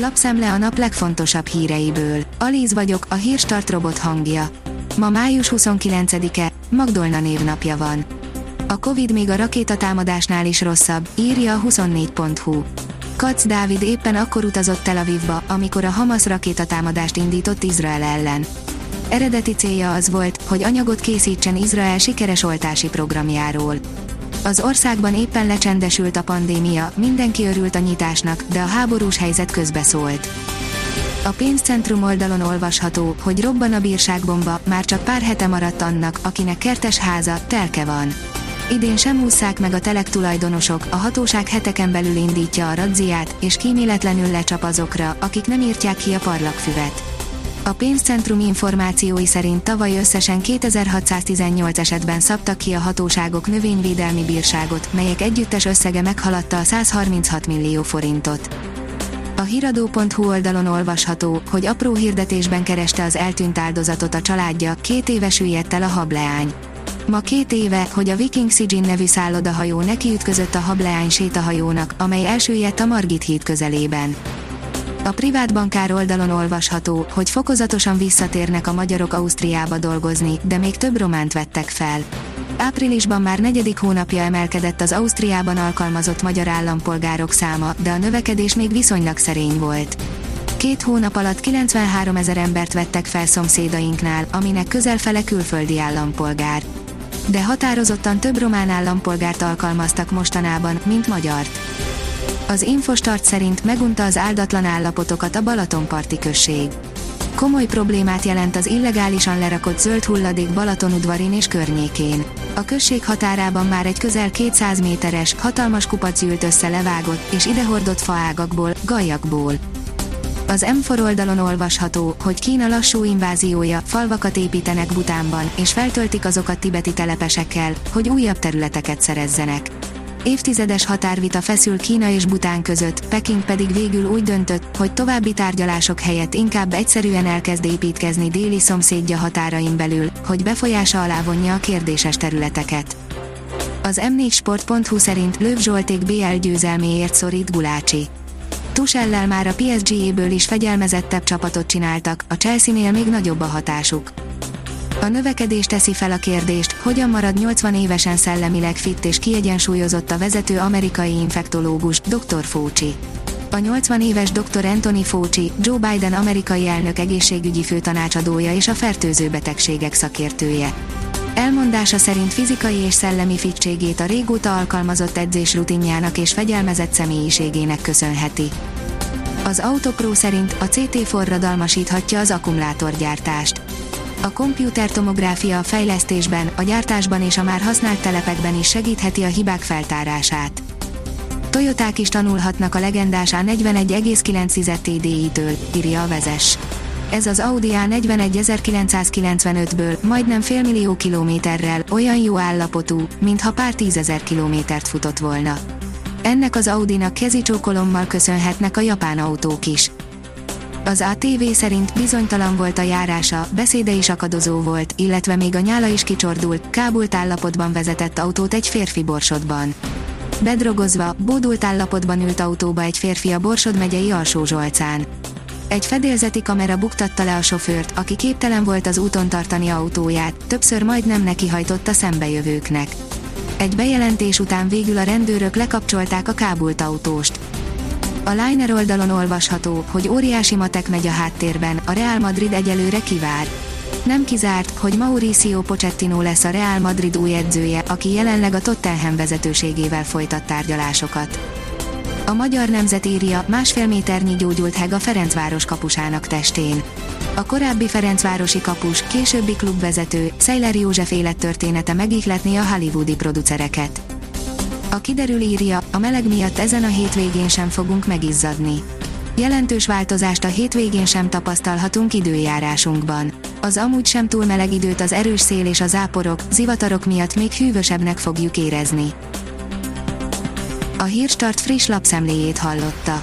Lapszemle a nap legfontosabb híreiből. Alíz vagyok, a hírstart robot hangja. Ma május 29-e, Magdolna névnapja van. A Covid még a rakétatámadásnál is rosszabb, írja a 24.hu. Kac Dávid éppen akkor utazott Tel Avivba, amikor a Hamas rakétatámadást indított Izrael ellen. Eredeti célja az volt, hogy anyagot készítsen Izrael sikeres oltási programjáról. Az országban éppen lecsendesült a pandémia, mindenki örült a nyitásnak, de a háborús helyzet közbeszólt. A pénzcentrum oldalon olvasható, hogy robban a bírságbomba, már csak pár hete maradt annak, akinek kertes háza, telke van. Idén sem ússzák meg a telek tulajdonosok, a hatóság heteken belül indítja a radziát, és kíméletlenül lecsap azokra, akik nem írtják ki a parlagfüvet. A pénzcentrum információi szerint tavaly összesen 2618 esetben szabtak ki a hatóságok növényvédelmi bírságot, melyek együttes összege meghaladta a 136 millió forintot. A hiradó.hu oldalon olvasható, hogy apró hirdetésben kereste az eltűnt áldozatot a családja, két éves üllyedt el a hableány. Ma két éve, hogy a Viking Sijin nevű szállodahajó nekiütközött a hableány sétahajónak, amely elsüllyedt a Margit híd közelében. A privát bankár oldalon olvasható, hogy fokozatosan visszatérnek a magyarok Ausztriába dolgozni, de még több románt vettek fel. Áprilisban már negyedik hónapja emelkedett az Ausztriában alkalmazott magyar állampolgárok száma, de a növekedés még viszonylag szerény volt. Két hónap alatt 93 ezer embert vettek fel szomszédainknál, aminek közel fele külföldi állampolgár. De határozottan több román állampolgárt alkalmaztak mostanában, mint magyart. Az Infostart szerint megunta az áldatlan állapotokat a Balatonparti község. Komoly problémát jelent az illegálisan lerakott zöld hulladék Balatonudvarin és környékén. A község határában már egy közel 200 méteres, hatalmas kupac ült össze levágott és idehordott faágakból, gajakból. Az M4 oldalon olvasható, hogy Kína lassú inváziója, falvakat építenek Butánban, és feltöltik azokat tibeti telepesekkel, hogy újabb területeket szerezzenek. Évtizedes határvita feszül Kína és Bután között, Peking pedig végül úgy döntött, hogy további tárgyalások helyett inkább egyszerűen elkezd építkezni déli szomszédja határain belül, hogy befolyása alá vonja a kérdéses területeket. Az m4sport.hu szerint Löv Zsolték BL győzelméért szorít Gulácsi. Tusellel már a PSG-ből is fegyelmezettebb csapatot csináltak, a Chelsea-nél még nagyobb a hatásuk. A növekedés teszi fel a kérdést, hogyan marad 80 évesen szellemileg fit és kiegyensúlyozott a vezető amerikai infektológus, Dr. Fauci. A 80 éves dr. Anthony Fauci, Joe Biden amerikai elnök egészségügyi főtanácsadója és a fertőző betegségek szakértője. Elmondása szerint fizikai és szellemi fittségét a régóta alkalmazott edzés rutinjának és fegyelmezett személyiségének köszönheti. Az Autopro szerint a CT forradalmasíthatja az akkumulátorgyártást a komputertomográfia a fejlesztésben, a gyártásban és a már használt telepekben is segítheti a hibák feltárását. Toyoták is tanulhatnak a legendás A41,9 TDI-től, írja a vezes. Ez az Audi A41 1995-ből, majdnem félmillió kilométerrel, olyan jó állapotú, mintha pár tízezer kilométert futott volna. Ennek az Audinak kezicsókolommal köszönhetnek a japán autók is. Az ATV szerint bizonytalan volt a járása, beszéde is akadozó volt, illetve még a nyála is kicsordult, kábult állapotban vezetett autót egy férfi borsodban. Bedrogozva, bódult állapotban ült autóba egy férfi a Borsod megyei Zsolcán. Egy fedélzeti kamera buktatta le a sofőrt, aki képtelen volt az úton tartani autóját, többször majdnem nekihajtott a szembejövőknek. Egy bejelentés után végül a rendőrök lekapcsolták a kábult autóst. A Liner oldalon olvasható, hogy óriási matek megy a háttérben, a Real Madrid egyelőre kivár. Nem kizárt, hogy Mauricio Pochettino lesz a Real Madrid új edzője, aki jelenleg a Tottenham vezetőségével folytat tárgyalásokat. A magyar nemzet írja, másfél méternyi gyógyult heg a Ferencváros kapusának testén. A korábbi Ferencvárosi kapus, későbbi klubvezető, Szejler József élettörténete megihletné a hollywoodi producereket. A kiderül írja, a meleg miatt ezen a hétvégén sem fogunk megizzadni. Jelentős változást a hétvégén sem tapasztalhatunk időjárásunkban. Az amúgy sem túl meleg időt az erős szél és a záporok, zivatarok miatt még hűvösebbnek fogjuk érezni. A Hírstart friss lapszemléjét hallotta.